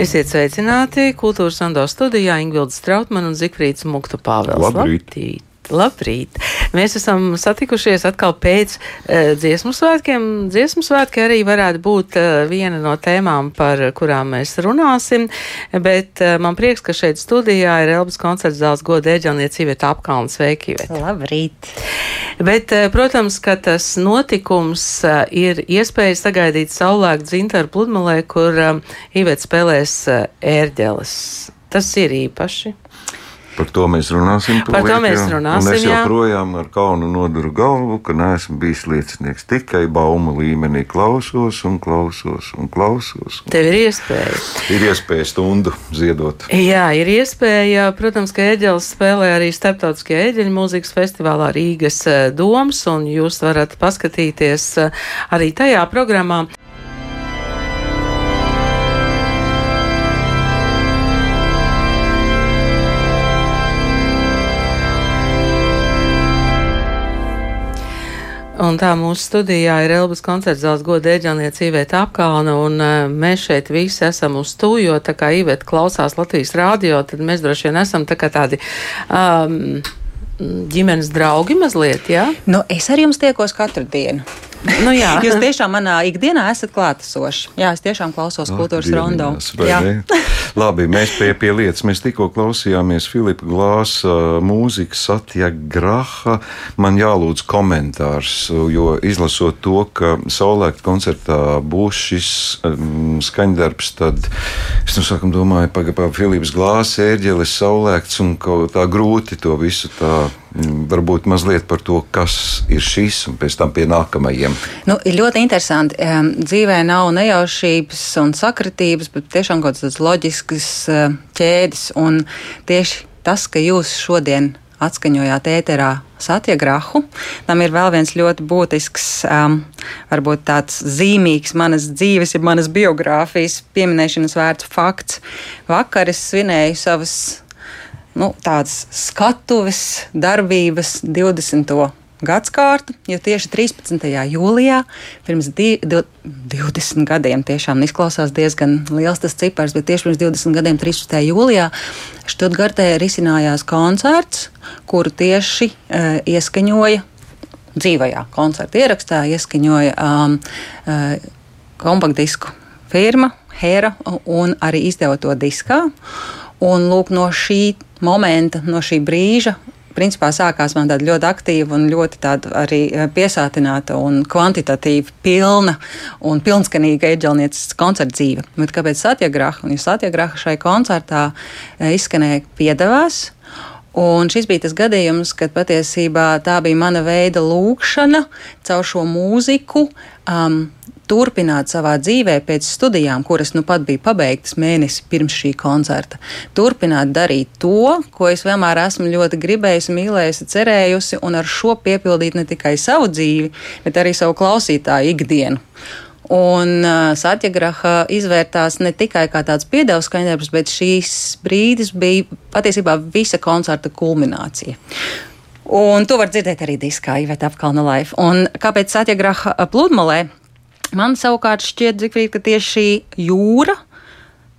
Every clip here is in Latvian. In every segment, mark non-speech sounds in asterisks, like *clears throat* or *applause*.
Esiet sveicināti kultūras rondo studijā Ingvilda Strautmana un Zikfrīds Muktu Pāvels. Labrīt. Labrīt. Labrīt! Mēs esam satikušies atkal pēc uh, dziesmu svētkiem. Dziesmu svētki arī varētu būt uh, viena no tēmām, par kurām mēs runāsim, bet uh, man prieks, ka šeit studijā ir Elbas koncerts zāles goda eģelniece Iveta Apkalna. Sveiki, Iveta! Labrīt! Bet, uh, protams, ka tas notikums uh, ir iespēja sagaidīt saulēku dzintaru pludmalē, kur uh, Iveta spēlēs uh, ērģeles. Tas ir īpaši. Par to mēs runāsim. Par to mēs runāsim, Un es jā. joprojām ar kaunu noduru galvu, ka neesmu bijis liecinieks. Tikai bauma līmenī klausos un klausos un klausos. Tev ir iespēja. Ir iespēja stundu ziedot. Jā, ir iespēja. Protams, ka Eģelis spēlē arī Startautiskajā eģeļu mūzikas festivālā Rīgas eh, doms, un jūs varat paskatīties eh, arī tajā programmā. Un tā mūsu studijā ir Elbas koncerts zāles goda eģelniece Iveta Apkalna, un uh, mēs šeit visi esam uz to, jo tā kā Iveta klausās Latvijas rādio, tad mēs droši vien esam tā kā tādi um, ģimenes draugi mazliet, jā? Nu, es ar jums tiekos katru dienu. Nu jā. Jūs tiešām manā ikdienā esat klātesoši. Jā, es tiešām klausos kultūras rondo. Labi, mēs pie, pie lietas. Mēs tikko klausījāmies Filipa Glāsa mūziku, Satya Graha. Man jālūdz komentārs, jo izlasot to, ka Saulēkta koncertā būs šis um, skaņdarbs, tad es no sākuma domāju, pagaidām, Filips Glāsa, ērģelis, Saulēkts un kaut tā grūti to visu tā. Varbūt mazliet par to, kas ir šis, un pēc tam pie nākamajiem. Nu, ir ļoti interesanti. Dzīvē nav nejaušības un sakritības, bet tiešām kaut kādas loģiskas uh, ķēdes. Un tieši tas, ka jūs šodien atskaņojāt ēterā satiegrahu, tam ir vēl viens ļoti būtisks, um, varbūt tāds zīmīgs manas dzīves, ja manas biogrāfijas pieminēšanas vērts fakts. Vakar es svinēju savas nu, tādas skatuves darbības 20. Gadskārtu, jo tieši 13. jūlijā, pirms di, di, 20 gadiem, tiešām izklausās diezgan liels tas cipars, bet tieši pirms 20 gadiem, 13. jūlijā, Študgartē risinājās koncerts, kuru tieši uh, ieskaņoja dzīvajā koncerta ierakstā, ieskaņoja um, uh, kompaktdisku firma Hera un arī izdeva to diskā. Un lūk, no šī momenta, no šī brīža, principā sākās man tāda ļoti aktīva un ļoti arī eh, piesātināta un kvantitatīvi pilna un pilnskanīga eģelnieces koncerta dzīve. Bet kāpēc Satyagraha? Un jo Satyagraha šai koncertā eh, izskanēja piedevās. Un šis bija tas gadījums, kad patiesībā tā bija mana veida lūkšana caur šo mūziku. Um, turpināt savā dzīvē pēc studijām, kuras nu pat bija pabeigtas mēnesi pirms šī koncerta. Turpināt darīt to, ko es vienmēr esmu ļoti gribējusi, mīlējusi, cerējusi, un ar šo piepildīt ne tikai savu dzīvi, bet arī savu klausītāju ikdienu. Un uh, Satyagraha izvērtās ne tikai kā tāds piedevs skaņdarbs, bet šīs brīdis bija patiesībā visa koncerta kulminācija. Un to var dzirdēt arī diskā, Iveta apkalna live. Un kāpēc Satyagraha pludmalē? Man savukārt šķiet, Zikfrīd, ka tieši šī jūra,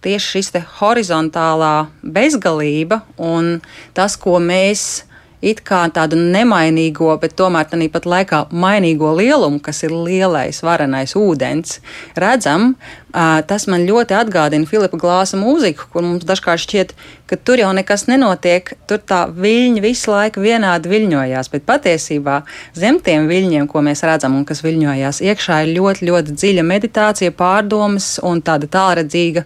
tieši šis horizontālā bezgalība un tas, ko mēs it kā tādu nemainīgo, bet tomēr tādā pat laikā mainīgo lielumu, kas ir lielais, varenais ūdens, redzam, tas man ļoti atgādina Filipa Glāsa mūziku, kur mums dažkārt šķiet, ka tur jau nekas nenotiek, tur tā viļņi visu laiku vienādi viļņojās, bet patiesībā zem tiem viļņiem, ko mēs redzam un kas viļņojās, iekšā ir ļoti, ļoti dziļa meditācija, pārdomas un tāda tālredzīga,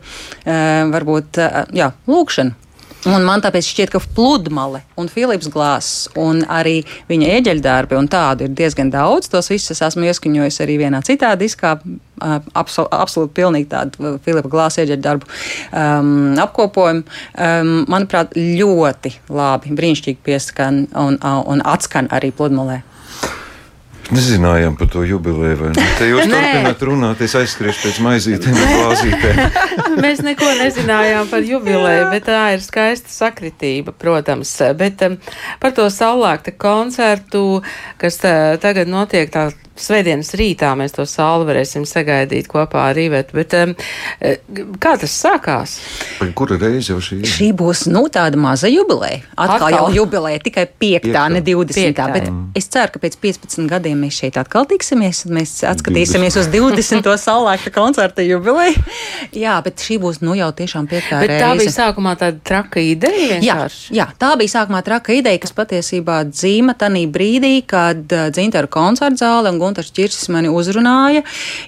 varbūt, jā, lūkšana. Un man tāpēc šķiet, ka pludmale un Filips Glāzs un arī viņa eģeļdarbi un tādu ir diezgan daudz. Tos visus es esmu ieskaņojis arī vienā citā diskā. Absol, absolūti pilnīgi tādu Filipa Glāzs eģeļdarbu um, apkopojumu. Um, manuprāt, ļoti labi, brīnišķīgi pieskan un, un atskan arī pludmalē. Nezinājām par to jubileju, vai ne? *laughs* Te jūs turpināt runāt, es aizskriešu pēc maizītēm un glāzītēm. *laughs* Mēs neko nezinājām par jubileju, bet tā ir skaista sakritība, protams. Bet um, par to saulēkta koncertu, kas uh, tagad notiek tā svētdienas rītā mēs to sauli varēsim sagaidīt kopā ar Ivetu. Bet um, kā tas sākās? Kura reize jau šī ir? Šī būs nu, tāda maza jubileja. Atkal, atkal. jau jubileja, tikai 5. ne 20. Piektā. Bet mm. es ceru, ka pēc 15 gadiem mēs šeit atkal tiksimies un mēs atskatīsimies 20. uz 20. saulēkta koncerta jubileju. Jā, bet šī būs nu jau tiešām 5. Bet reize. tā bija sākumā tāda traka ideja vienkārši? Jā, jā, tā bija sākumā traka ideja, kas patiesībā dzīma tanī brīdī, kad uh, Dzintaru koncerta zāle un Gunārs Čirsis mani uzrunāja,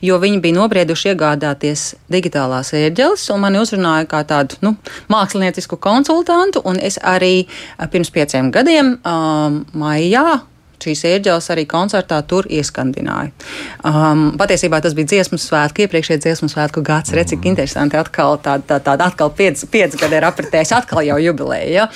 jo viņi bija nobrieduši iegādāties digitālās ērģeles un mani uzrunāja kā tādu nu, māksliniecisku konsultantu. Es arī pirms pieciem gadiem, um, maijā, šīs ērģeles arī koncertā tur ieskandināja. Um, patiesībā tas bija dziesmu svētku, iepriekšējais dziesmu svētku gads. Redz, cik interesanti atkal tāda, tā, tā, atkal pieci, pieci gadi ir apritējis, atkal jau jubileja. Ja?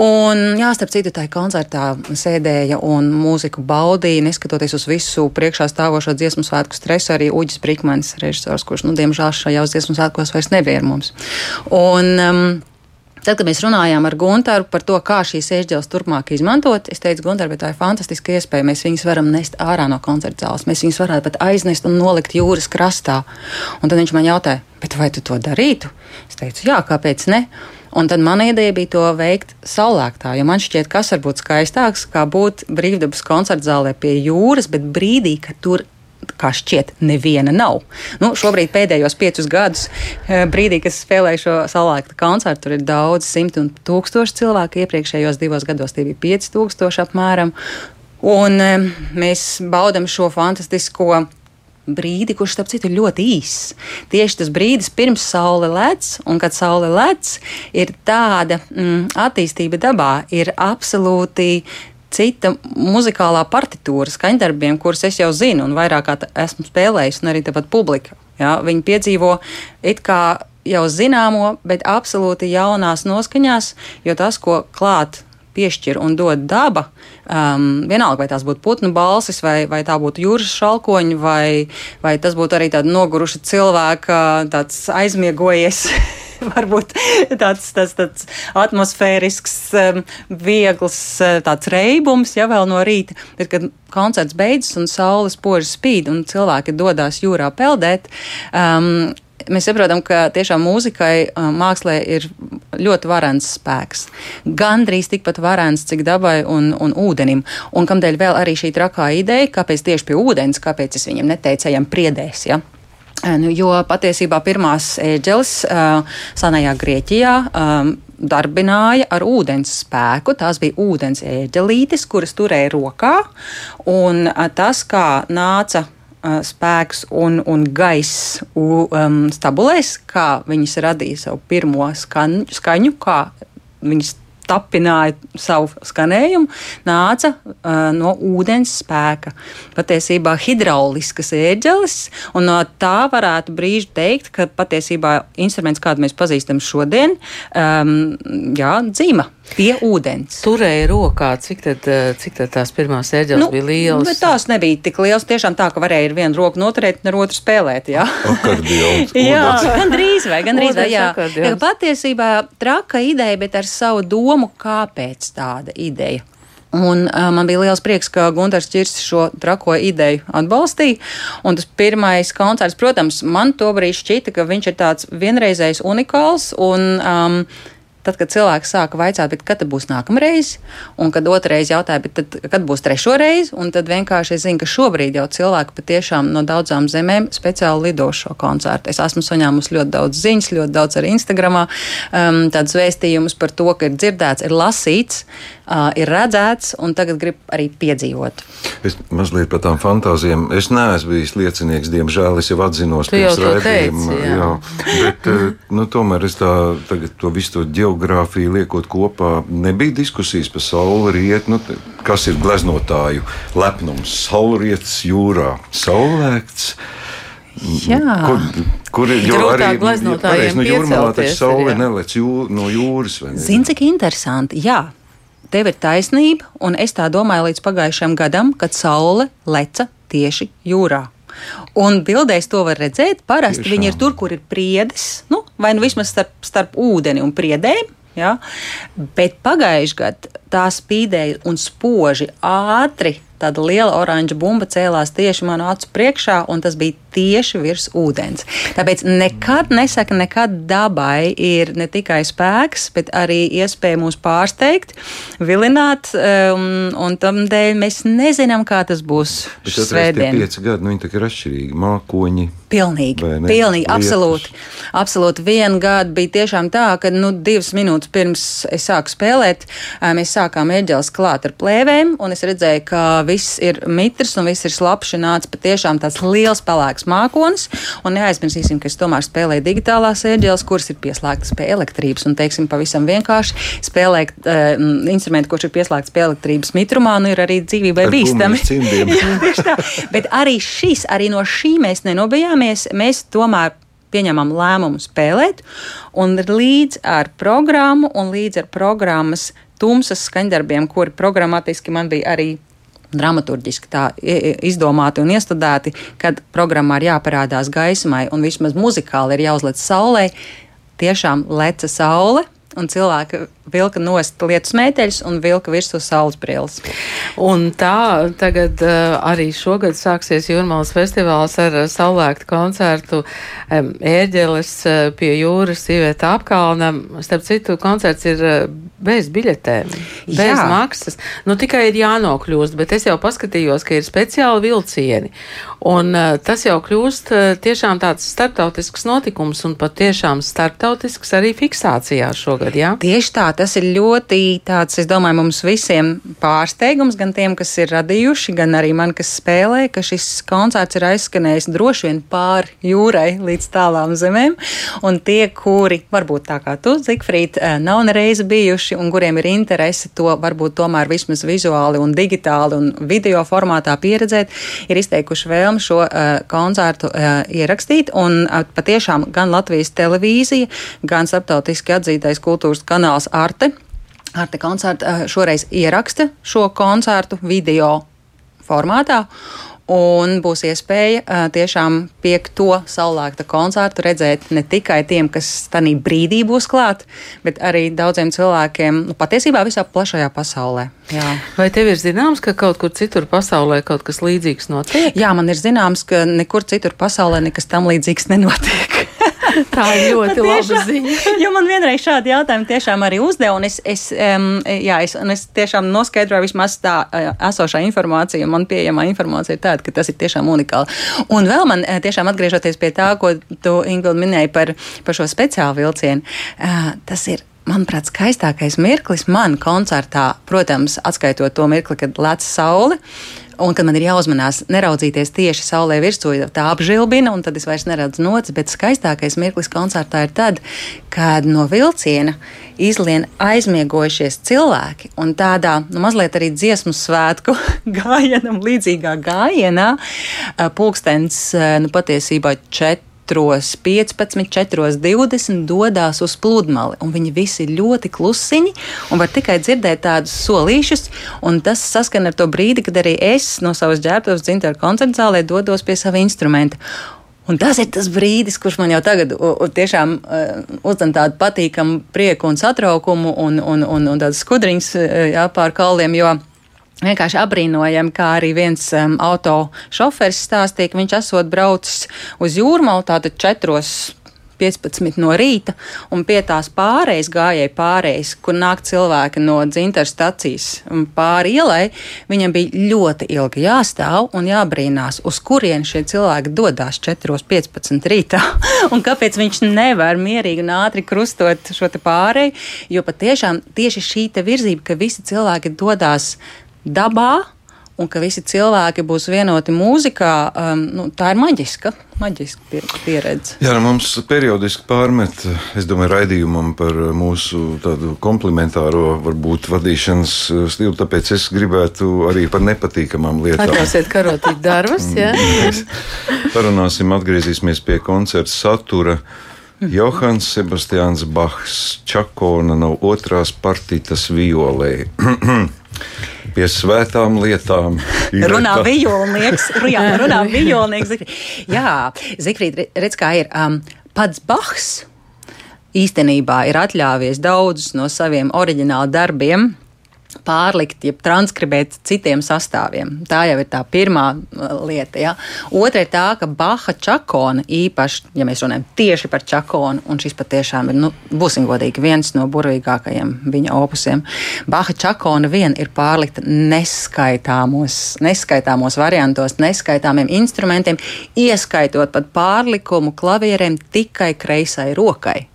Un, jā, starp citu, tā koncertā sēdēja un mūziku baudīja, neskatoties uz visu priekšā stāvošo dziesmu svētku stresu, arī Uģis Brīkmanis, režisors, kurš, nu, diemžēl šajos dziesmu svētkos vairs nebija ar mums. Un, um, Tad, kad mēs runājām ar Gunteru par to, kā šīs ēģeles turpmāk izmantot, es teicu, Gunter, bet tā ir fantastiska iespēja. Mēs viņus varam nest ārā no koncerta zāles. Mēs viņus varētu pat aiznest un nolikt jūras krastā. Un tad viņš man jautāja, vai tu to darītu? Es teicu, jā, kāpēc ne? Un tad mana ideja bija to veikt saulēktā, jo man šķiet, kas var būt skaistāks, kā būt brīvdabas koncerta zālē pie jūras, bet brīdī, kad tur kā šķiet, neviena nav. Nu, šobrīd pēdējos piecus gadus, e, brīdī, kad spēlēju šo salāta koncertu, tur ir daudz simti un tūkstoši cilvēku. Iepriekšējos divos gados tie bija 5000 apmēram. Un e, mēs baudam šo fantastisko brīdi, kurš, starp citu, ir ļoti īss. Tieši tas brīdis pirms saule lec, un kad saule lec, ir tāda mm, attīstība dabā, ir absolūti cita muzikālā partitūra skaņdarbiem, kuras es jau zinu, un vairāk esmu spēlējis, un arī tāpat publika. Ja, viņi piedzīvo it kā jau zināmo, bet absolūti jaunās noskaņās, jo tas, ko klāt piešķir un dod daba, um, vienalga vai tās būtu putnu balsis, vai, vai tā būtu jūras šalkoņi, vai, vai tas būtu arī tāda noguruša cilvēka aizmiegojies. *laughs* varbūt tāds, tāds, tāds atmosfērisks, um, viegls uh, tāds reibums, ja vēl no rīta. Bet, kad koncerts beidzas un saules poži spīd un cilvēki dodas jūrā peldēt, um, mēs saprotam, ka tiešām mūzikai, mākslē ir ļoti varants spēks. Gan drīz tikpat varants, cik dabai un, un ūdenim. Un kamdēļ vēl arī šī trakā ideja, kāpēc tieši pie ūdens, kāpēc es viņam neteicu, ejam priedēs. Ja? Nu, jo patiesībā pirmās ēģeles uh, senajā Grieķijā um, darbināja ar ūdens spēku. Tās bija ūdens ēģelītes, kuras turēja rokā, un uh, tas, kā nāca spēks un, un gaiss um, stabulēs, kā viņas radīja savu pirmo skaņu, skaņu kā viņas tapināja savu skanējumu, nāca uh, no ūdens spēka. Patiesībā hidrauliskas ēģeles, un no tā varētu brīži teikt, ka patiesībā instruments, kādu mēs pazīstam šodien, um, jā, dzīva pie ūdens. Turēja rokā, cik tad, cik tad tās pirmās ērģeles nu, bija lielas? Tās nebija tik lielas, tiešām tā, ka varēja ar vienu roku noturēt un ar otru spēlēt, jā. *laughs* *laughs* jā, *laughs* gan drīz vai, gan drīz vai, jā. jā. Patiesībā traka ideja, bet ar savu domu, kāpēc tāda ideja. Un, uh, man bija liels prieks, ka Gunārs Čirsis šo trako ideju atbalstīja. Un tas pirmais koncerts, protams, man tobrīd šķita, ka viņš ir tāds vienreizējs, unikāls. Un, um, Tad, kad cilvēks sāka vaicāt, kad būs nākamā reize, un kad otrreiz jautāja, tad, kad būs trešo reizi, un tad vienkārši es zinu, ka šobrīd jau cilvēki patiešām no daudzām zemēm speciāli lido šo koncertu. Es esmu saņēmusi ļoti daudz ziņas, ļoti daudz arī Instagramā, um, tādas vēstījumus par to, ka ir dzirdēts, ir lasīts, uh, ir redzēts, un tagad grib arī piedzīvot. Es mazliet par tām fantāzijām. Es neesmu bijis liecinieks, diemžēl es jau atzinos pirms raidījuma. Jā. jā, bet nu, tomēr es tā, to visu to geogrāfiju liekot kopā, nebija diskusijas par saulrietu. Nu, kas ir gleznotāju lepnums? Saulrietis jūrā, saulēkts. Jā. Kur, kur ir jau arī pareizi, nu, jūrmalā taču saule nelec jū, no jūras. Zini, cik interesanti. Jā. Tev ir taisnība, un es tā domāju līdz pagājušajam gadam, kad saule leca tieši jūrā. Un bildēs to var redzēt. Parasti Tiešām. viņi ir tur, kur ir priedes, nu, vai nu vismaz starp, starp ūdeni un priedēm. Ja? Bet pagājušajā gadā tā spīdēja un spoži ātri tāda liela oranža bumba cēlās tieši manu acu priekšā, un tas bija tieši virs ūdens. Tāpēc nekad nesaka, nekad dabai ir ne tikai spēks, bet arī iespēja mūs pārsteigt, vilināt, um, un tam dēļ mēs nezinām, kā tas būs. Bet svētdien. Pieci gadi, nu viņi tā ir atšķirīgi. Mākoņi. Pilnīgi, pilnīgi, absolūti. Absolūti. Vienu gadu bija tiešām tā, ka nu, divas minūtes pirms es sāku spēlēt, mēs sākām ērģeles klāt ar plēvēm, un es redzēju, ka viss ir mitrs un viss ir slapši nāca patiešām tāds liels pelēks mākonis. Un neaizmirsīsim, ka es tomēr spēlēju digitālās ērģeles, kuras ir pieslēgtas pie elektrības. Un, teiksim, pavisam vienkārši spēlēt uh, instrumentu, kurš ir pieslēgts pie elektrības mitrumā, nu ir arī dzīvībai bīstami. *laughs* Bet arī šis, arī no šī mēs nenobijām skatāmies, mēs tomēr pieņemam lēmumu spēlēt, un līdz ar programmu un līdz ar programmas tumsas skaņdarbiem, kuri programmatiski man bija arī dramaturgiski tā izdomāti un iestudēti, kad programmā ir jāparādās gaismai un vismaz muzikāli ir jāuzliek saulē, tiešām leca saule un cilvēki vilka nost lietu smēķeļus un vilka virsū saules brilles. Un tā tagad uh, arī šogad sāksies Jūrmālas festivāls ar uh, saulēktu koncertu ērģeles uh, pie jūras sīvieta apkalnam. Starp citu, koncerts ir bez biļetēm, bez Jā. maksas. Nu, tikai ir jānokļūst, bet es jau paskatījos, ka ir speciāli vilcieni. Un tas jau kļūst tiešām tāds starptautisks notikums un pat tiešām starptautisks arī fiksācijā šogad, jā? Tieši tā, tas ir ļoti tāds, es domāju, mums visiem pārsteigums, gan tiem, kas ir radījuši, gan arī man, kas spēlē, ka šis koncerts ir aizskanējis droši vien pāri jūrai līdz tālām zemēm. Un tie, kuri varbūt tā kā tu, Zikfrīd, eh, nav nereizi bijuši un kuriem ir interese to varbūt tomēr vismaz vizuāli un digitāli un video formātā pieredzēt, ir izteikuši vēlmi šo uh, koncertu uh, ierakstīt. Un uh, patiešām gan Latvijas televīzija, gan starptautiski atzītais kultūras kanāls Arte. Arte koncerta eh, šoreiz ieraksta šo koncertu video formātā. Un būs iespēja uh, tiešām piekto saulēkta koncertu redzēt ne tikai tiem, kas tajā brīdī būs klāt, bet arī daudziem cilvēkiem, nu, patiesībā visā plašajā pasaulē. Jā. Vai tev ir zināms, ka kaut kur citur pasaulē kaut kas līdzīgs notiek? Jā, man ir zināms, ka nekur citur pasaulē nekas tam līdzīgs nenotiek. *laughs* *laughs* Tā ir ļoti laba ziņa. *laughs* jo man vienreiz šādi jautājumi tiešām arī uzdeva, un es, es, um, jā, es, un es tiešām noskaidroju vismaz tā uh, esošā informācija, man pieejamā informācija ir tāda, ka tas ir tiešām unikāli. Un vēl man uh, tiešām atgriežoties pie tā, ko tu, Ingrid, minēji par, par šo speciālu vilcienu, uh, tas ir manuprāt, skaistākais mirklis man koncertā, protams, atskaitot to mirkli, kad lec saule. Un, kad man ir jāuzmanās neraudzīties tieši saulē virsū, jo tā apžilbina, un tad es vairs neredzu nocis. Bet skaistākais mirklis koncertā ir tad, kad no vilciena izlien aizmiegojušies cilvēki. Un tādā nu, mazliet arī dziesmu svētku *laughs* gājienam, līdzīgā gājienā, pulkstenis nu, patiesībā četri 4.15, 4.20 dodas uz pludmali. Viņi visi ir ļoti klusiņi un var tikai dzirdēt tādus solīšus. Tas saskana ar to brīdi, kad arī es no savas ģērbtuves dzintara koncerta zālē dodos pie sava instrumenta. Un tas ir tas brīdis, kurš man jau tagad u, u, tiešām uh, uzdod tādu patīkamu prieku un satraukumu un, un, un, un tādas skudriņas uh, pār kalniem. Jo Vienkārši apbrīnojami, kā arī viens um, auto šoferis stāstīja, ka viņš esot braucis uz jūrmalu tātad četros 15 no rīta, un pie tās pārējas gājēji pārējas, kur nāk cilvēki no dzintara stacijas pāri ielai, viņam bija ļoti ilgi jāstāv un jābrīnās, uz kurien šie cilvēki dodas 4.15 rītā, *laughs* un kāpēc viņš nevar mierīgi un ātri krustot šo pārēju, jo patiešām tieši šī virzība, ka visi cilvēki dodas dabā, un ka visi cilvēki būs vienoti mūzikā, um, nu, tā ir maģiska, maģiska pieredze. Jā, nu, mums periodiski pārmet, es domāju, raidījumam par mūsu tādu komplementāro, varbūt vadīšanas stilu, tāpēc es gribētu arī par nepatīkamām lietām. Atļausiet karotīt darbus, jā? Parunāsim, atgriezīsimies pie koncerta satura. Johans Sebastians Bachs, Čakona no otrās partitas violē. *clears throat* pie svētām lietām. *laughs* runā vijolnieks, runā, runā vijolnieks. Jā, Zikfrīd, redz, kā ir. Um, pats Bahs īstenībā ir atļāvies daudzus no saviem oriģināla darbiem pārlikt, jeb transkribēt citiem sastāviem. Tā jau ir tā pirmā uh, lieta. Ja. Otra ir tā, ka Baha čakona īpaši, ja mēs runājam tieši par čakonu, un šis patiešām ir, nu, būsim godīgi, viens no burvīgākajiem viņa opusiem. Baha čakona vien ir pārlikta neskaitāmos, neskaitāmos variantos, neskaitāmiem instrumentiem, ieskaitot pat pārlikumu klavierēm tikai kreisai rokai.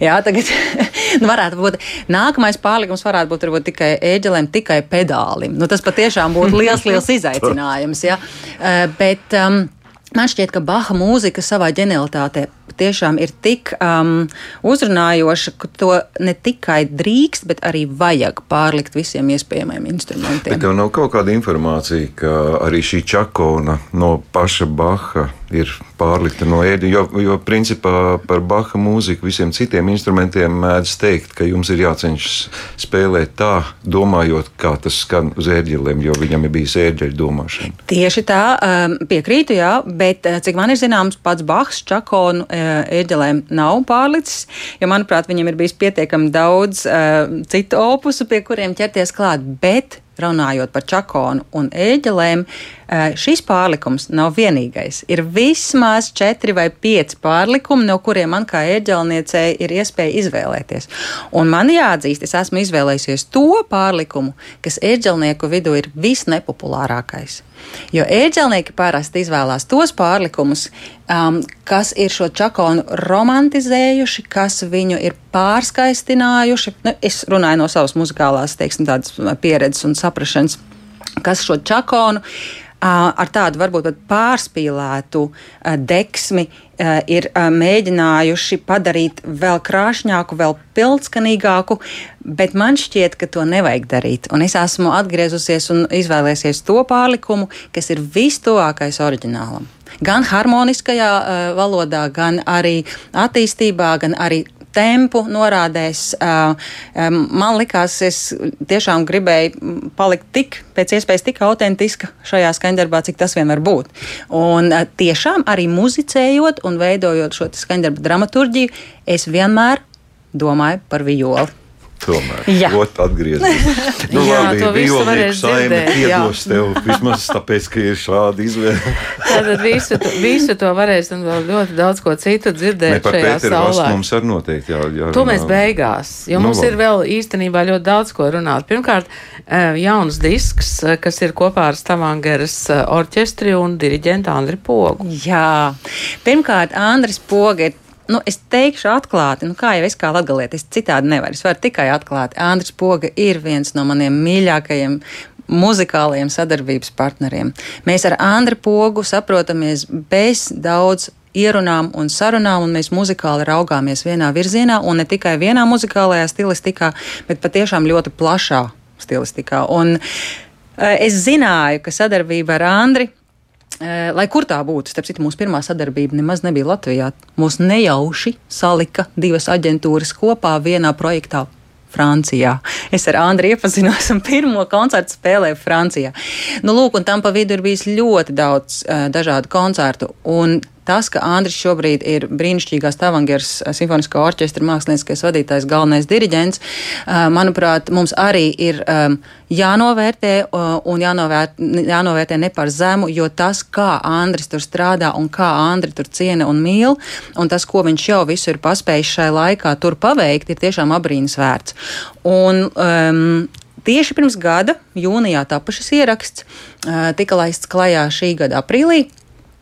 Jā, tagad *laughs* nu, varētu būt nākamais pārlikums, varētu būt varbūt, tikai ēģelēm, tikai pedālim. Nu, tas patiešām būtu liels, liels *laughs* izaicinājums. Jā. Uh, bet, um, Man šķiet, ka Baha mūzika savā ģenialitātē tiešām ir tik um, uzrunājoša, ka to ne tikai drīkst, bet arī vajag pārlikt visiem iespējamiem instrumentiem. Bet tev nav kaut kāda informācija, ka arī šī čakona no paša Baha ir pārlikta no ēdiena. Jo, jo principā par Baha mūziku visiem citiem instrumentiem mēdz teikt, ka jums ir jācenšas spēlēt tā, domājot, kā tas skan uz ērģeļiem, jo viņam ir bijis ērģeļu domāšana. Tieši tā, um, piekrītu, jā, bet uh, cik man ir zināms, pats Bahs čakonu uh, ērģelēm nav pārlicis, jo, manuprāt, viņam ir bijis pietiekami daudz uh, citu opusu, pie kuriem ķerties klāt. Bet runājot par čakonu un ēģelēm, eh, šis pārlikums nav vienīgais. Ir vismaz četri vai pieci pārlikumi, no kuriem man kā ēģelniecei ir iespēja izvēlēties. Un man jāatzīst, es esmu izvēlējusies to pārlikumu, kas ēģelnieku vidū ir visnepopulārākais. Jo ēģelnieki parasti izvēlās tos pārlikumus, um, kas ir šo čakonu romantizējuši, kas viņu ir pārskaistinājuši. Nu, es runāju no savas muzikālās teiksim, pieredzes un saprašanas, kas šo čakonu ar tādu varbūt pārspīlētu deksmi ir mēģinājuši padarīt vēl krāšņāku, vēl pilskanīgāku, bet man šķiet, ka to nevajag darīt. Un es esmu atgriezusies un izvēlēsies to pārlikumu, kas ir vistuvākais oriģinālam. Gan harmoniskajā uh, valodā, gan arī attīstībā, gan arī tempu norādēs. Man likās, es tiešām gribēju palikt tik, pēc iespējas tik autentiska šajā skaņdarbā, cik tas vien var būt. Un tiešām arī muzicējot un veidojot šo skaņdarbu dramaturģiju, es vienmēr domāju par violi. Tomēr, ot, atgriezīsies. *laughs* Nu, jā, labi, to visu varēs dzirdēt. Piedos tev vismaz tāpēc, ka ir šāda izvēle. *laughs* Tātad visu, visu to varēs un vēl ļoti daudz ko citu dzirdēt ne, šajā saulē. Mums arī noteikti jā, jā. To mēs beigās, jo nu, mums labi. ir vēl īstenībā ļoti daudz ko runāt. Pirmkārt, eh, jauns disks, eh, kas ir kopā ar Stavangeras eh, orķestri un diriģentu Andri Pogu. Jā, pirmkārt, Andris Poga ir nu, es teikšu atklāti, nu, kā jau es kā latgalietis, citādi nevaru. Es varu tikai atklāti. Andris Poga ir viens no maniem mīļākajiem muzikālajiem sadarbības partneriem. Mēs ar Andru Pogu saprotamies bez daudz ierunām un sarunām, un mēs muzikāli raugāmies vienā virzienā, un ne tikai vienā muzikālajā stilistikā, bet patiešām ļoti plašā stilistikā. Un, uh, es zināju, ka sadarbība ar Andriu lai kur tā būtu, starp citu, mūsu pirmā sadarbība nemaz nebija Latvijā. Mūs nejauši salika divas aģentūras kopā vienā projektā Francijā. Es ar Andriu iepazinos un pirmo koncertu spēlēju Francijā. Nu, lūk, un tam pa vidu ir bijis ļoti daudz uh, dažādu koncertu. Un tas, ka Andris šobrīd ir brīnišķīgās Tavangers simfoniskā orķestra mākslinieckais vadītājs, galvenais diriģents, manuprāt, mums arī ir jānovērtē un jānovērt, jānovērtē ne par zemu, jo tas, kā Andris tur strādā un kā Andri tur ciena un mīl, un tas, ko viņš jau visu ir paspējis šai laikā tur paveikt, ir tiešām abrīnas vērts. Un, um, Tieši pirms gada, jūnijā, tapa šis ieraksts, tika laists klajā šī gada aprīlī.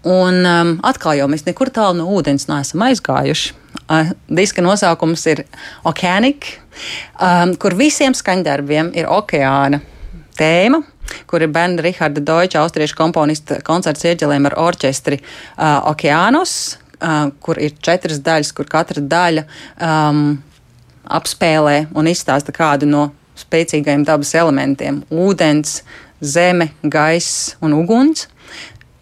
Un um, atkal jau mēs nekur tālu no ūdens neesam aizgājuši. Uh, diska nosaukums ir Okeānik, um, kur visiem skaņdarbiem ir okeāna tēma, kur ir bērna Riharda Deutsche, austriešu komponista koncerts ieģelēm ar orķestri uh, Okeānos, uh, kur ir četras daļas, kur katra daļa um, apspēlē un izstāsta kādu no spēcīgajiem dabas elementiem - ūdens, zeme, gaiss un uguns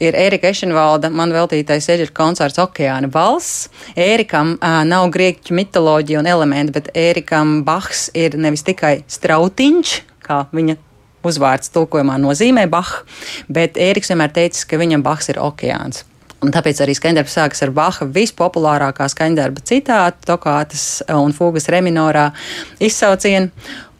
ir Erika Ešenvalda man veltītais eģeļu koncerts Okeāna valsts. Ērikam uh, nav grieķu mitoloģija un elementi, bet Ērikam Bahs ir nevis tikai strautiņš, kā viņa uzvārds tulkojumā nozīmē Bach, bet Ēriks vienmēr teicis, ka viņam Bahs ir okeāns. Un tāpēc arī skaņdarbs sākas ar Baha vispopulārākā skaņdarba citāta, tokātas un fūgas reminorā izsaucienu.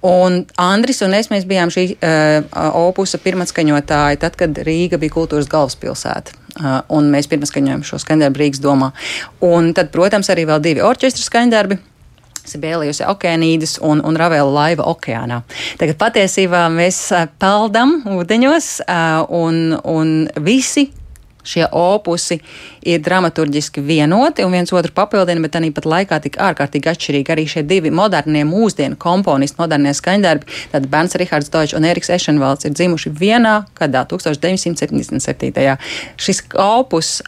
Un Andris un es bijām šī uh, opusa pirmatskaņotāji, tad, kad Rīga bija kultūras galvaspilsēta. Uh, un mēs pirmatskaņojam šo skaņdarbu Rīgas domā. Un tad, protams, arī vēl divi orķestra skaņdarbi. Sibēlijas okeānīdas un, un Ravela laiva okeānā. Tagad patiesībā mēs peldam ūdeņos un, un visi šie opusi ir dramaturgiski vienoti un viens otru papildina, bet arī pat laikā tik ārkārtīgi atšķirīgi. Arī šie divi modernie mūsdienu komponisti, modernie skaņdarbi, tad Bērns Rihards Deutsch un Eriks Ešenvalds ir dzimuši vienā gadā, 1977. Šis opus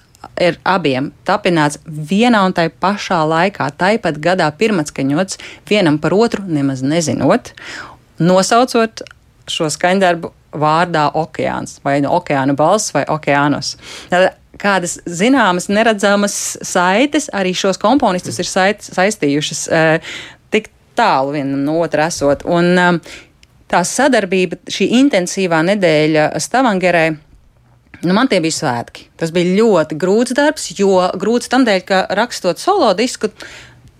ir abiem tapināts vienā un tai pašā laikā, tāpat gadā pirmatskaņots, vienam par otru nemaz nezinot, nosaucot šo skaņdarbu vārdā okeāns, vai no okeāna balss vai okeānos. Kādas zināmas, neredzamas saites arī šos komponistus ir sait, saistījušas uh, tik tālu vienam no otra esot. Un, um, tā sadarbība, šī intensīvā nedēļa Stavangerē. Nu, man tie bija svētki. Tas bija ļoti grūts darbs, jo grūts tam dēļ, ka rakstot solo disku,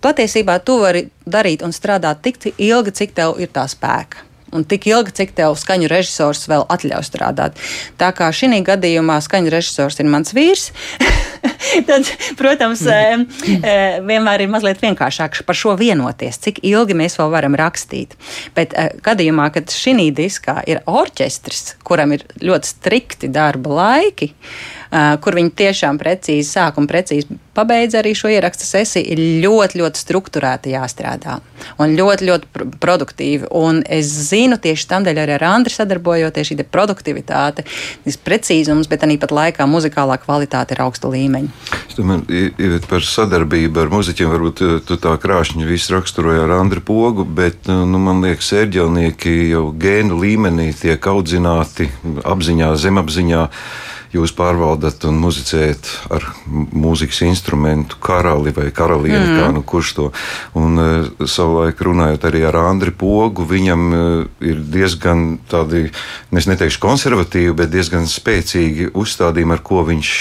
patiesībā tu vari darīt un strādāt tik ilgi, cik tev ir tā spēka un tik ilgi, cik tev skaņu režisors vēl atļauj strādāt. Tā kā šī gadījumā skaņu režisors ir mans vīrs. *laughs* *laughs* Tad, protams, mm. vienmēr ir mazliet vienkāršāk par šo vienoties, cik ilgi mēs vēl varam rakstīt. Bet gadījumā, kad šī diskā ir orķestris, kuram ir ļoti strikti darba laiki, kur viņi tiešām precīzi sāk un precīzi pabeidz arī šo ierakstu sesiju, ir ļoti, ļoti strukturēti jāstrādā un ļoti, ļoti produktīvi. Un es zinu, tieši tādēļ arī ar Andri sadarbojoties, šī produktivitāte, šis precīzums, bet arī pat laikā muzikālā kvalitāte ir augsta līmeņa. Es domāju, par sadarbību ar muzeķiem varbūt tu tā krāšņi visu raksturoja ar Andri Pogu, bet nu, man liekas, ērģelnieki jau gēnu līmenī tiek audzināti apziņā, zemapziņā jūs pārvaldat un muzicējat ar mūzikas instrumentu karali vai karalieni, mm. kā nu kurš to. Un uh, savulaik runājot arī ar Andri Pogu, viņam uh, ir diezgan tādi, es neteikšu konservatīvi, bet diezgan spēcīgi uzstādījumi, ar ko viņš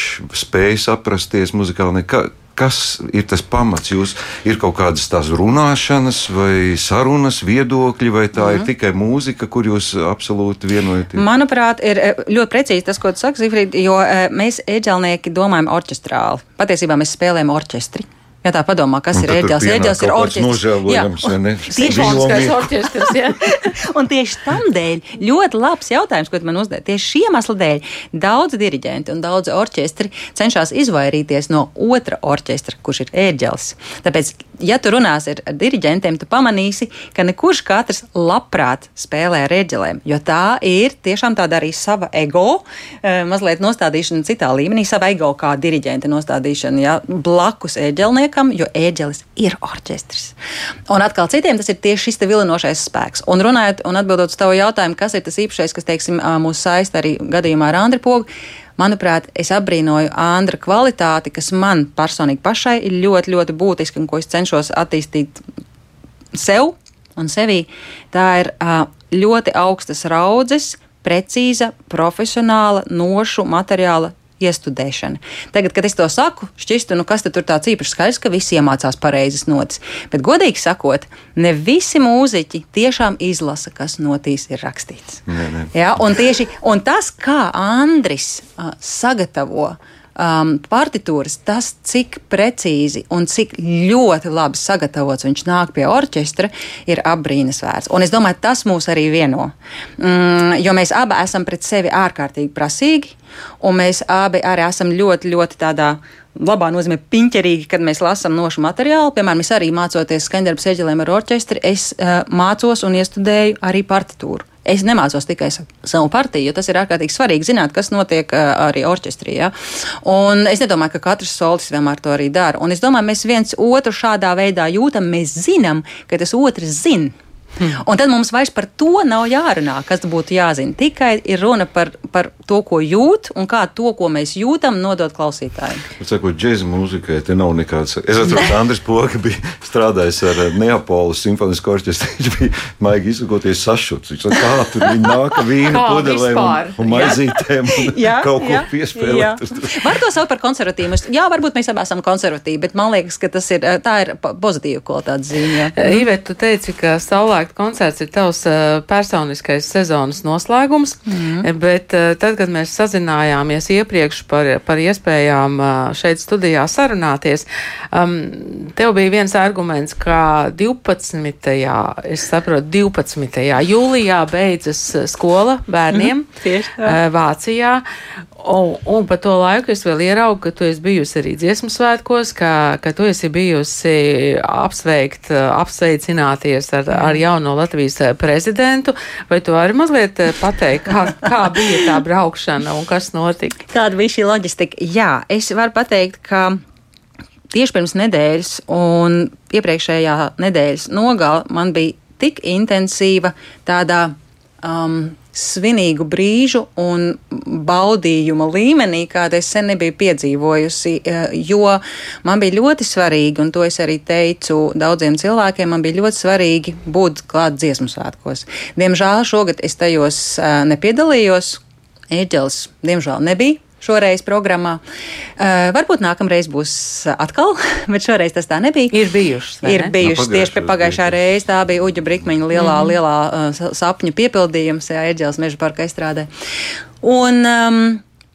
spēj saprasties muzikāli. Kā, kas ir tas pamats? Jūs ir kaut kādas tās runāšanas, vai sarunas, viedokļi, vai tā mm. ir mhm. tikai mūzika, kur jūs absolūti vienojaties? Manuprāt, ir eh, ļoti precīzi tas, ko tu saki, Zifrīd, jo eh, mēs ēģelnieki domājam orķestrāli. Patiesībā mēs spēlējam orķestri. Ja tā padomā, kas un ir ērģelis, ērģelis ir orķestris. *laughs* Simfoniskais orķestris. Jā. *laughs* un tieši tam dēļ ļoti labs jautājums, ko man uzdeva. Tieši šī iemesla dēļ daudz diriģenti un daudz orķestri cenšas izvairīties no otra orķestra, kurš ir ērģelis. Tāpēc, ja tu runāsi ar, ar diriģentiem, tu pamanīsi, ka nekurš katrs labprāt spēlē ar ērģelēm, jo tā ir tiešām tāda arī sava ego, eh, mazliet nostādīšana citā līmenī, sava ego kā diriģenta nostādīšana ja, blakus ērģelniekam liekam, jo ēģelis ir orķestris. Un atkal citiem tas ir tieši šis vilinošais spēks. Un runājot un atbildot uz tavu jautājumu, kas ir tas īpašais, kas, teiksim, mūs saista arī gadījumā ar Andri Pogu. Manuprāt, es apbrīnoju Andra kvalitāti, kas man personīgi pašai ir ļoti, ļoti būtiska un ko es cenšos attīstīt sev un sevī. Tā ir ļoti augstas raudzes, precīza, profesionāla, nošu materiāla iestudēšana. Tagad, kad es to saku, šķistu, nu kas tur tāds īpašs skaidrs, ka visi iemācās pareizas notis. Bet, godīgi sakot, ne visi mūziķi tiešām izlasa, kas notīs ir rakstīts. Nē, nē. Ja, un, tieši, un tas, kā Andris uh, sagatavo um, partitūras, tas, cik precīzi un cik ļoti labi sagatavots viņš nāk pie orķestra, ir apbrīnas vērts. Un es domāju, tas mūs arī vieno. Mm, jo mēs abi esam pret sevi ārkārtīgi prasīgi, un mēs abi arī esam ļoti, ļoti tādā labā nozīmē piņķerīgi, kad mēs lasām nošu materiālu. Piemēram, es arī mācoties skaņdarbs eģelēm ar orķestri, es uh, mācos un iestudēju arī partitūru. Es nemācos tikai savu partiju, jo tas ir ārkārtīgi svarīgi zināt, kas notiek arī orķestrī. Ja? Un es nedomāju, ka katrs solis vienmēr to arī dara. Un es domāju, mēs viens otru šādā veidā jūtam, mēs zinām, ka tas otrs zina. Hmm. Un tad mums vairs par to nav jārunā, kas būtu jāzina. Tikai ir runa par, par to, ko jūt un kā to, ko mēs jūtam, nodot klausītājiem. Sakot, džēza mūzikai te nav nekāds. Es atceros, ka *laughs* Andris Poga bija strādājis ar Neapolis simfonisko orķestri. *laughs* Viņš bija maigi izsakoties sašuts. Viņš saka, kā tur viņi nāk vīnu pudelēm un, un maizītēm un *laughs* jā, kaut ko piespēlēt. Var to saukt par konservatīvu. Jā, varbūt mēs abi esam konservatīvi, bet man liekas, ka tas ir, tā ir pozitīva kvalitātes zīme. Ivet, tu teici, ka savulaik Saulēkta koncerts ir tavs uh, personiskais sezonas noslēgums, mm. bet uh, tad, kad mēs sazinājāmies iepriekš par, par iespējām uh, šeit studijā sarunāties, um, tev bija viens arguments, ka 12. es saprotu, 12. jūlijā beidzas skola bērniem mm, Vācijā. Un, un pa to laiku es vēl ieraugu, ka tu esi bijusi arī dziesmu svētkos, ka, ka tu esi bijusi apsveikt, apsveicināties ar, ar jauno Latvijas prezidentu. Vai tu vari mazliet pateikt, kā, kā bija tā braukšana un kas notika? Kāda bija šī loģistika? Jā, es varu pateikt, ka tieši pirms nedēļas un iepriekšējā nedēļas nogala man bija tik intensīva tādā um, svinīgu brīžu un baudījuma līmenī, kāda es sen nebiju piedzīvojusi, eh, jo man bija ļoti svarīgi, un to es arī teicu daudziem cilvēkiem, man bija ļoti svarīgi būt klāt dziesmu svētkos. Diemžēl šogad es tajos eh, nepiedalījos, Ēģelis diemžēl nebija šoreiz programmā. Uh, varbūt nākamreiz būs atkal, *laughs* bet šoreiz tas tā nebija. Ir bijušas. Ir ne? bijušas no, tieši pie pagājušā reizē. Tā bija Uģa Brikmeņa lielā, mm. lielā uh, sapņu piepildījums, jā, Eģels meža parka izstrādē. Un, um,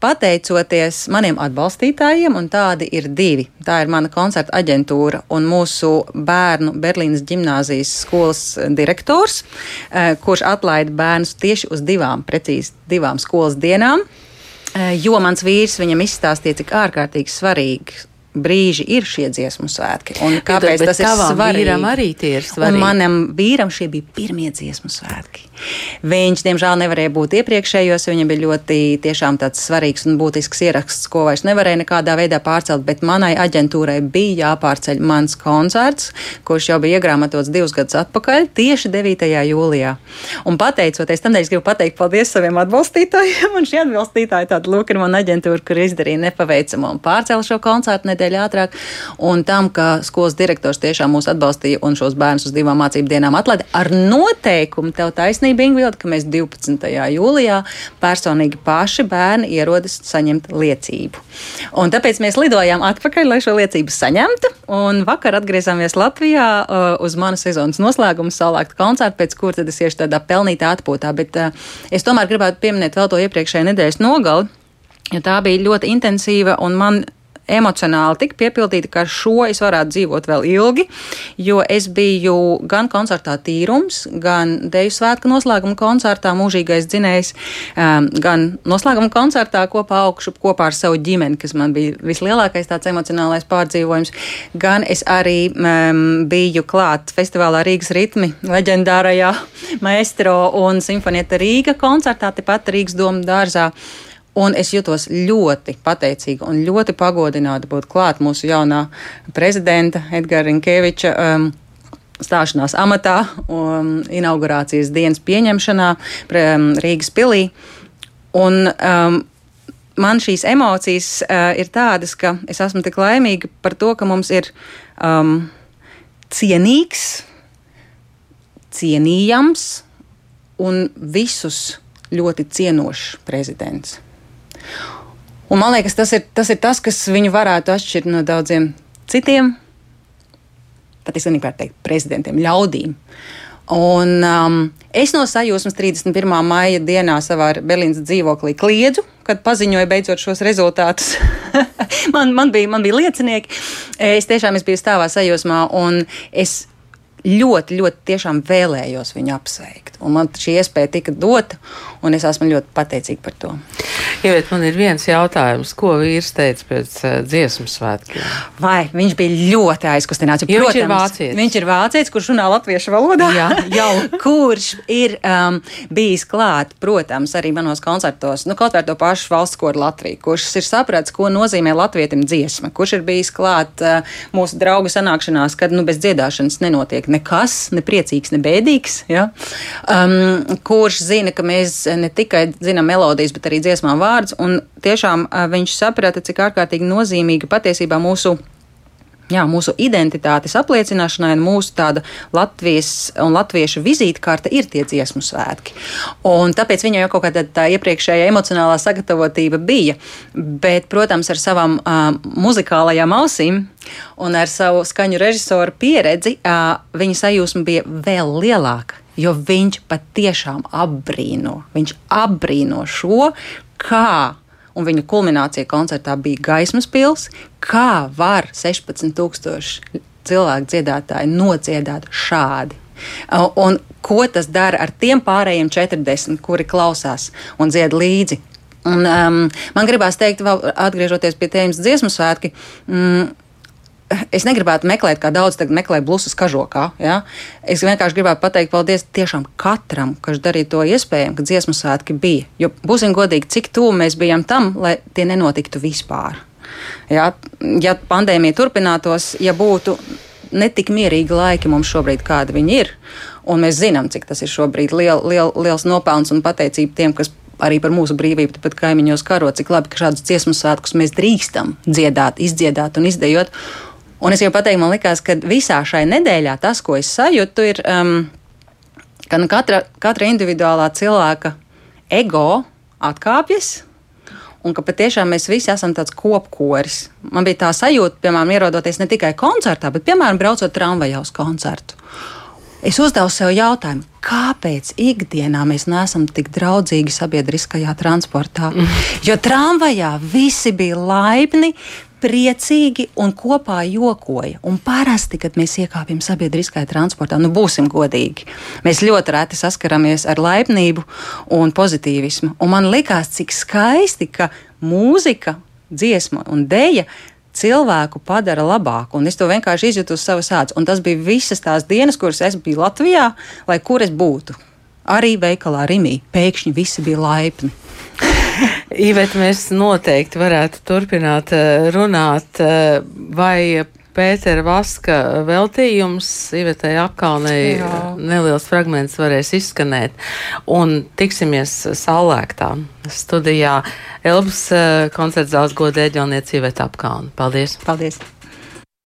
pateicoties maniem atbalstītājiem, un tādi ir divi. Tā ir mana koncerta aģentūra un mūsu bērnu Berlīnas gimnāzijas skolas direktors, uh, kurš atlaida bērnus tieši uz divām, precīzi divām skolas dienām. Eh, jo mans vīrs viņam izstāstīja, cik ārkārtīgi svarīgi brīži ir šie dziesmu svētki. Un kāpēc bet, tas ir svarīgi? Vīram arī tie ir svarīgi. Un manam vīram šie bija pirmie dziesmu svētki. Viņš, diemžēl, nevarēja būt iepriekšējos, jo viņam bija ļoti tiešām tāds svarīgs un būtisks ieraksts, ko vairs nevarēja nekādā veidā pārcelt, bet manai aģentūrai bija jāpārceļ mans koncerts, kurš jau bija iegrāmatots divus gadus atpakaļ, tieši 9. jūlijā. Un pateicoties tam, es gribu pateikt paldies saviem atbalstītājiem, un šie atbalstītāji tāda lūk ir mana aģentūra, kur izdarīja nepaveicamo un pārcēla šo koncertu nedēļu ātrāk, un tam, ka skolas direktors tiešām mūs atbalstīja un šos bērnus uz divām mācību dienām atlaida ar noteikumu, tev taisnība, Ingvilda, ka mēs 12. jūlijā personīgi paši bērni ierodas saņemt liecību. Un tāpēc mēs lidojām atpakaļ, lai šo liecību saņemtu, un vakar atgriezāmies Latvijā uh, uz mana sezonas noslēgumu salāktu koncertu, pēc kur tad es iešu tādā pelnītā atpūtā, bet uh, es tomēr gribētu pieminēt vēl to iepriekšējā nedēļas nogali, jo tā bija ļoti intensīva un man emocionāli tik piepildīta, ka ar šo es varētu dzīvot vēl ilgi, jo es biju gan koncertā Tīrums, gan Deju svētku noslēguma koncertā Mūžīgais dzinējs, um, gan noslēguma koncertā kopā augšu kopā ar savu ģimeni, kas man bija vislielākais tāds emocionālais pārdzīvojums, gan es arī um, biju klāt festivālā Rīgas ritmi leģendārajā maestro un simfonieta Rīga koncertā tepat Rīgas doma dārzā. Un es jutos ļoti pateicīga un ļoti pagodināta būt klāt mūsu jaunā prezidenta Edgara Rinkeviča um, stāšanās amatā, um, inaugurācijas dienas pieņemšanā um, Rīgas pilī. Un, um, man šīs emocijas uh, ir tādas, ka es esmu tik laimīga par to, ka mums ir um, cienīgs, cienījams un visus ļoti cienošs prezidents. Un man liekas, tas ir, tas ir tas, kas viņu varētu atšķirt no daudziem citiem, pat es negribētu teikt, prezidentiem, ļaudīm. Un, um, es no sajūsmas 31. maija dienā savā Berlīnas dzīvoklī kliedzu, kad paziņoja beidzot šos rezultātus. *laughs* man, man, bija, man bija liecinieki. Es tiešām es biju stāvā sajūsmā, un es ļoti, ļoti tiešām vēlējos viņu apsveikt. Un man šī iespēja tika dota, un es esmu ļoti pateicīga par to. Ja, man ir viens jautājums, ko vīrs teica pēc uh, dziesmu svētkiem? Vai viņš bija ļoti aizkustināts? Jo, protams, viņš ir vācietis. Viņš ir vācietis, kurš runā latviešu valodā. Jā, jau. *laughs* kurš ir um, bijis klāt, protams, arī manos koncertos, nu, kaut vai to pašu valsts koru Latviju, kurš ir sapratis, ko nozīmē latvietim dziesma, kurš ir bijis klāt uh, mūsu draugu sanākšanās, kad nu, bez dziedāšanas nenotiek nekas, ne priecīgs, ne bēdīgs. Ja? Um, kurš zina, ka mēs ne tikai zinām melodijas, bet arī dziesmām vārdu vārds, un tiešām viņš saprata, cik ārkārtīgi nozīmīga patiesībā mūsu jā, mūsu identitātes apliecināšanai un mūsu tāda Latvijas un latviešu vizītkarte ir tie dziesmu svētki. Un tāpēc viņai jau kaut kāda tā iepriekšējā emocionālā sagatavotība bija, bet, protams, ar savām uh, muzikālajām ausīm un ar savu skaņu režisoru pieredzi uh, viņa sajūsma bija vēl lielāka jo viņš patiešām apbrīno. Viņš apbrīno šo, kā, un viņa kulminācija koncertā bija gaismas pils, kā var 16,000 cilvēku dziedātāji nodziedāt šādi. Un ko tas dara ar tiem pārējiem 40, kuri klausās un dzied līdzi? Un, um, man gribās teikt, vēl atgriežoties pie tēmas dziesmu svētki. Mm, es negribētu meklēt, kā daudz tagad meklē blusus kažokā. Ja? Es vienkārši gribētu pateikt paldies tiešām katram, kas darīja to iespējamu, ka dziesmu svētki bija. Jo būsim godīgi, cik tuvu mēs bijām tam, lai tie nenotiktu vispār. Ja, ja pandēmija turpinātos, ja būtu netik mierīgi laiki mums šobrīd, kādi viņi ir, un mēs zinām, cik tas ir šobrīd liel, liel, liels nopelns un pateicība tiem, kas arī par mūsu brīvību, pat kaimiņos karo, cik labi, ka šādus dziesmu svētkus mēs drīkstam dziedāt, izdziedāt un izdejot. Un es jau pateiktu, man liekas, ka visā šai nedēļā tas, ko es sajūtu, ir, um, ka nu katra, katra individuālā cilvēka ego atkāpjas. Un ka patiešām mēs visi esam tāds kopkoris. Man bija tā sajūta, piemēram, ierodoties ne tikai koncertā, bet, piemēram, braucot tramvajā uz koncertu. Es uzdevu sev jautājumu, kāpēc ikdienā mēs neesam tik draudzīgi sabiedriskajā transportā? *laughs* Jo tramvajā visi bija laipni, priecīgi un kopā jokoja. Un parasti, kad mēs iekāpjam sabiedriskajā transportā, nu būsim godīgi, mēs ļoti reti saskaramies ar laipnību un pozitīvismu. Un man likās, cik skaisti, ka mūzika, dziesma un dēļa cilvēku padara labāku. Un es to vienkārši izjūtu uz savas ādas. Un tas bija visas tās dienas, kuras es biju Latvijā, lai kur es būtu. Arī veikalā Rimī pēkšņi visi bija laipni. *laughs* Ivet, mēs noteikti varētu turpināt eh, runāt, eh, vai Pētera Vaska veltījums Ivetai apkalnei neliels fragments varēs izskanēt. Un tiksimies saulēktā studijā Elbas eh, koncerts zāles godēģelniece Iveta apkalna. Paldies! Paldies!